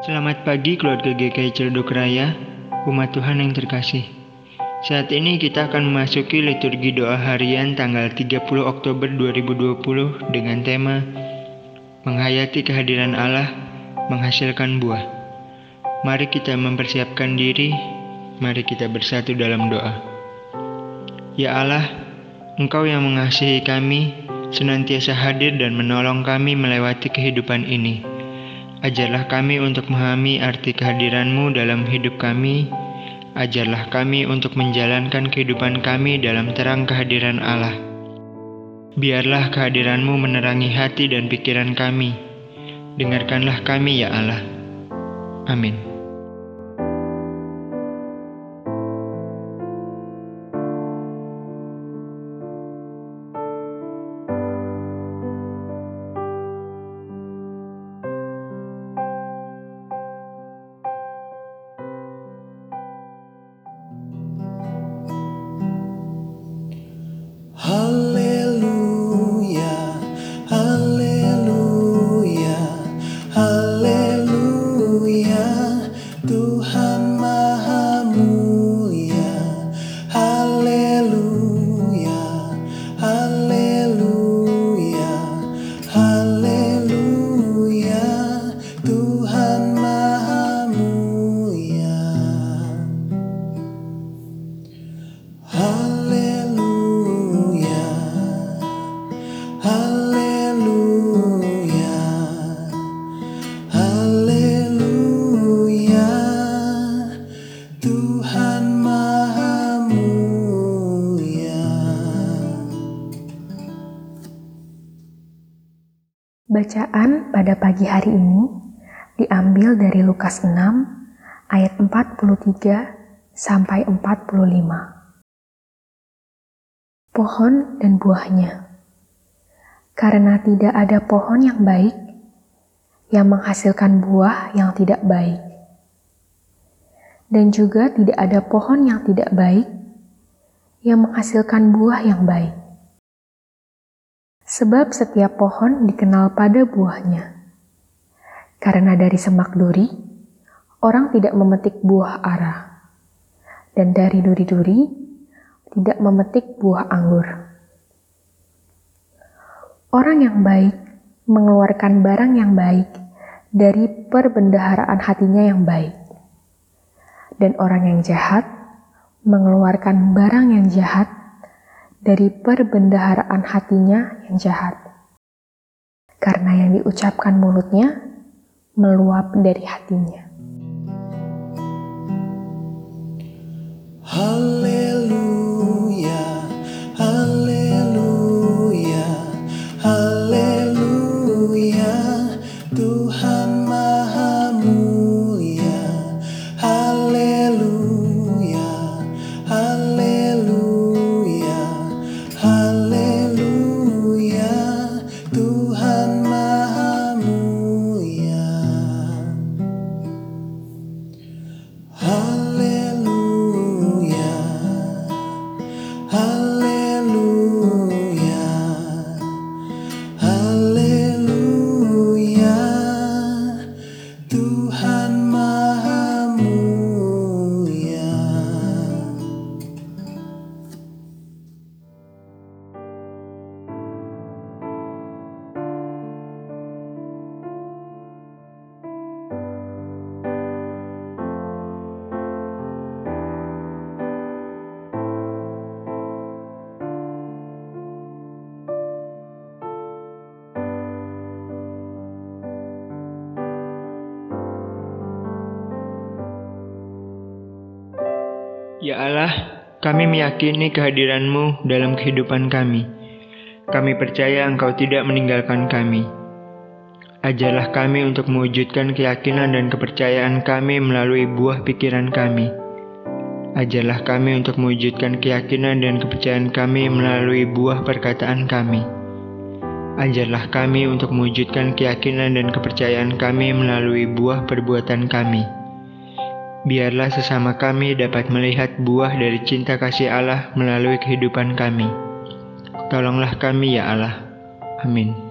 Selamat pagi keluarga GKI Ciledug Raya, umat Tuhan yang terkasih. Saat ini kita akan memasuki liturgi doa harian tanggal 30 Oktober 2020 dengan tema Menghayati kehadiran Allah, menghasilkan buah. Mari kita mempersiapkan diri, mari kita bersatu dalam doa. Ya Allah, Engkau yang mengasihi kami, senantiasa hadir dan menolong kami melewati kehidupan ini. Ajarlah kami untuk memahami arti kehadiranmu dalam hidup kami. Ajarlah kami untuk menjalankan kehidupan kami dalam terang kehadiran Allah. Biarlah kehadiranmu menerangi hati dan pikiran kami. Dengarkanlah kami ya Allah. Amin. Bacaan pada pagi hari ini diambil dari Lukas 6 ayat 43 sampai 45. Pohon dan buahnya. Karena tidak ada pohon yang baik yang menghasilkan buah yang tidak baik. Dan juga tidak ada pohon yang tidak baik yang menghasilkan buah yang baik. Sebab setiap pohon dikenal pada buahnya. Karena dari semak duri, orang tidak memetik buah ara. Dan dari duri-duri, tidak memetik buah anggur. Orang yang baik mengeluarkan barang yang baik dari perbendaharaan hatinya yang baik. Dan orang yang jahat mengeluarkan barang yang jahat dari perbendaharaan hatinya yang jahat. Karena yang diucapkan mulutnya meluap dari hatinya. Hallelujah. Ya Allah, kami meyakini kehadiranmu dalam kehidupan kami. Kami percaya Engkau tidak meninggalkan kami. Ajarlah kami untuk mewujudkan keyakinan dan kepercayaan kami melalui buah pikiran kami. Ajarlah kami untuk mewujudkan keyakinan dan kepercayaan kami melalui buah perkataan kami. Ajarlah kami untuk mewujudkan keyakinan dan kepercayaan kami melalui buah perbuatan kami. Biarlah sesama kami dapat melihat buah dari cinta kasih Allah melalui kehidupan kami. Tolonglah kami ya Allah. Amin.